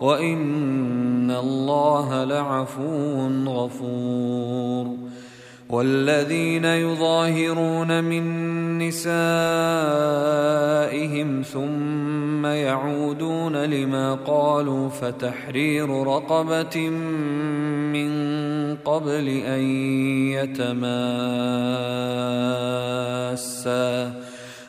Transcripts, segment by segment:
وإن الله لعفو غفور. والذين يظاهرون من نسائهم ثم يعودون لما قالوا فتحرير رقبة من قبل أن يتماسا.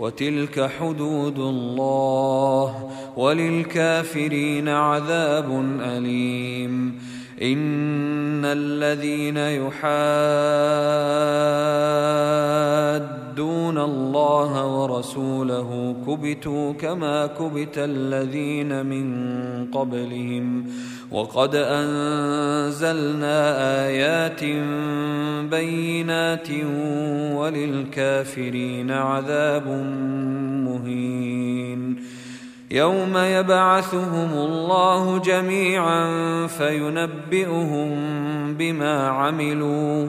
وتلك حدود الله وللكافرين عذاب أليم. إن الذين يحادون الله ورسوله كبتوا كما كبت الذين من قبلهم وقد انزلنا ايات بينات وللكافرين عذاب مهين يوم يبعثهم الله جميعا فينبئهم بما عملوا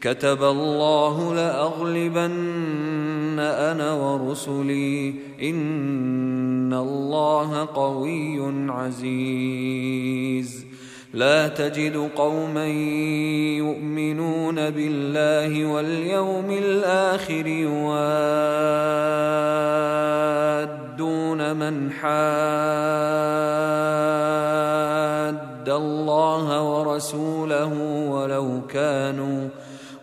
كتب الله لأغلبن أنا ورسلي. إن الله قوي عزيز. لا تجد قوما يؤمنون بالله واليوم الآخر يوادون من حاد الله ورسوله ولو كانوا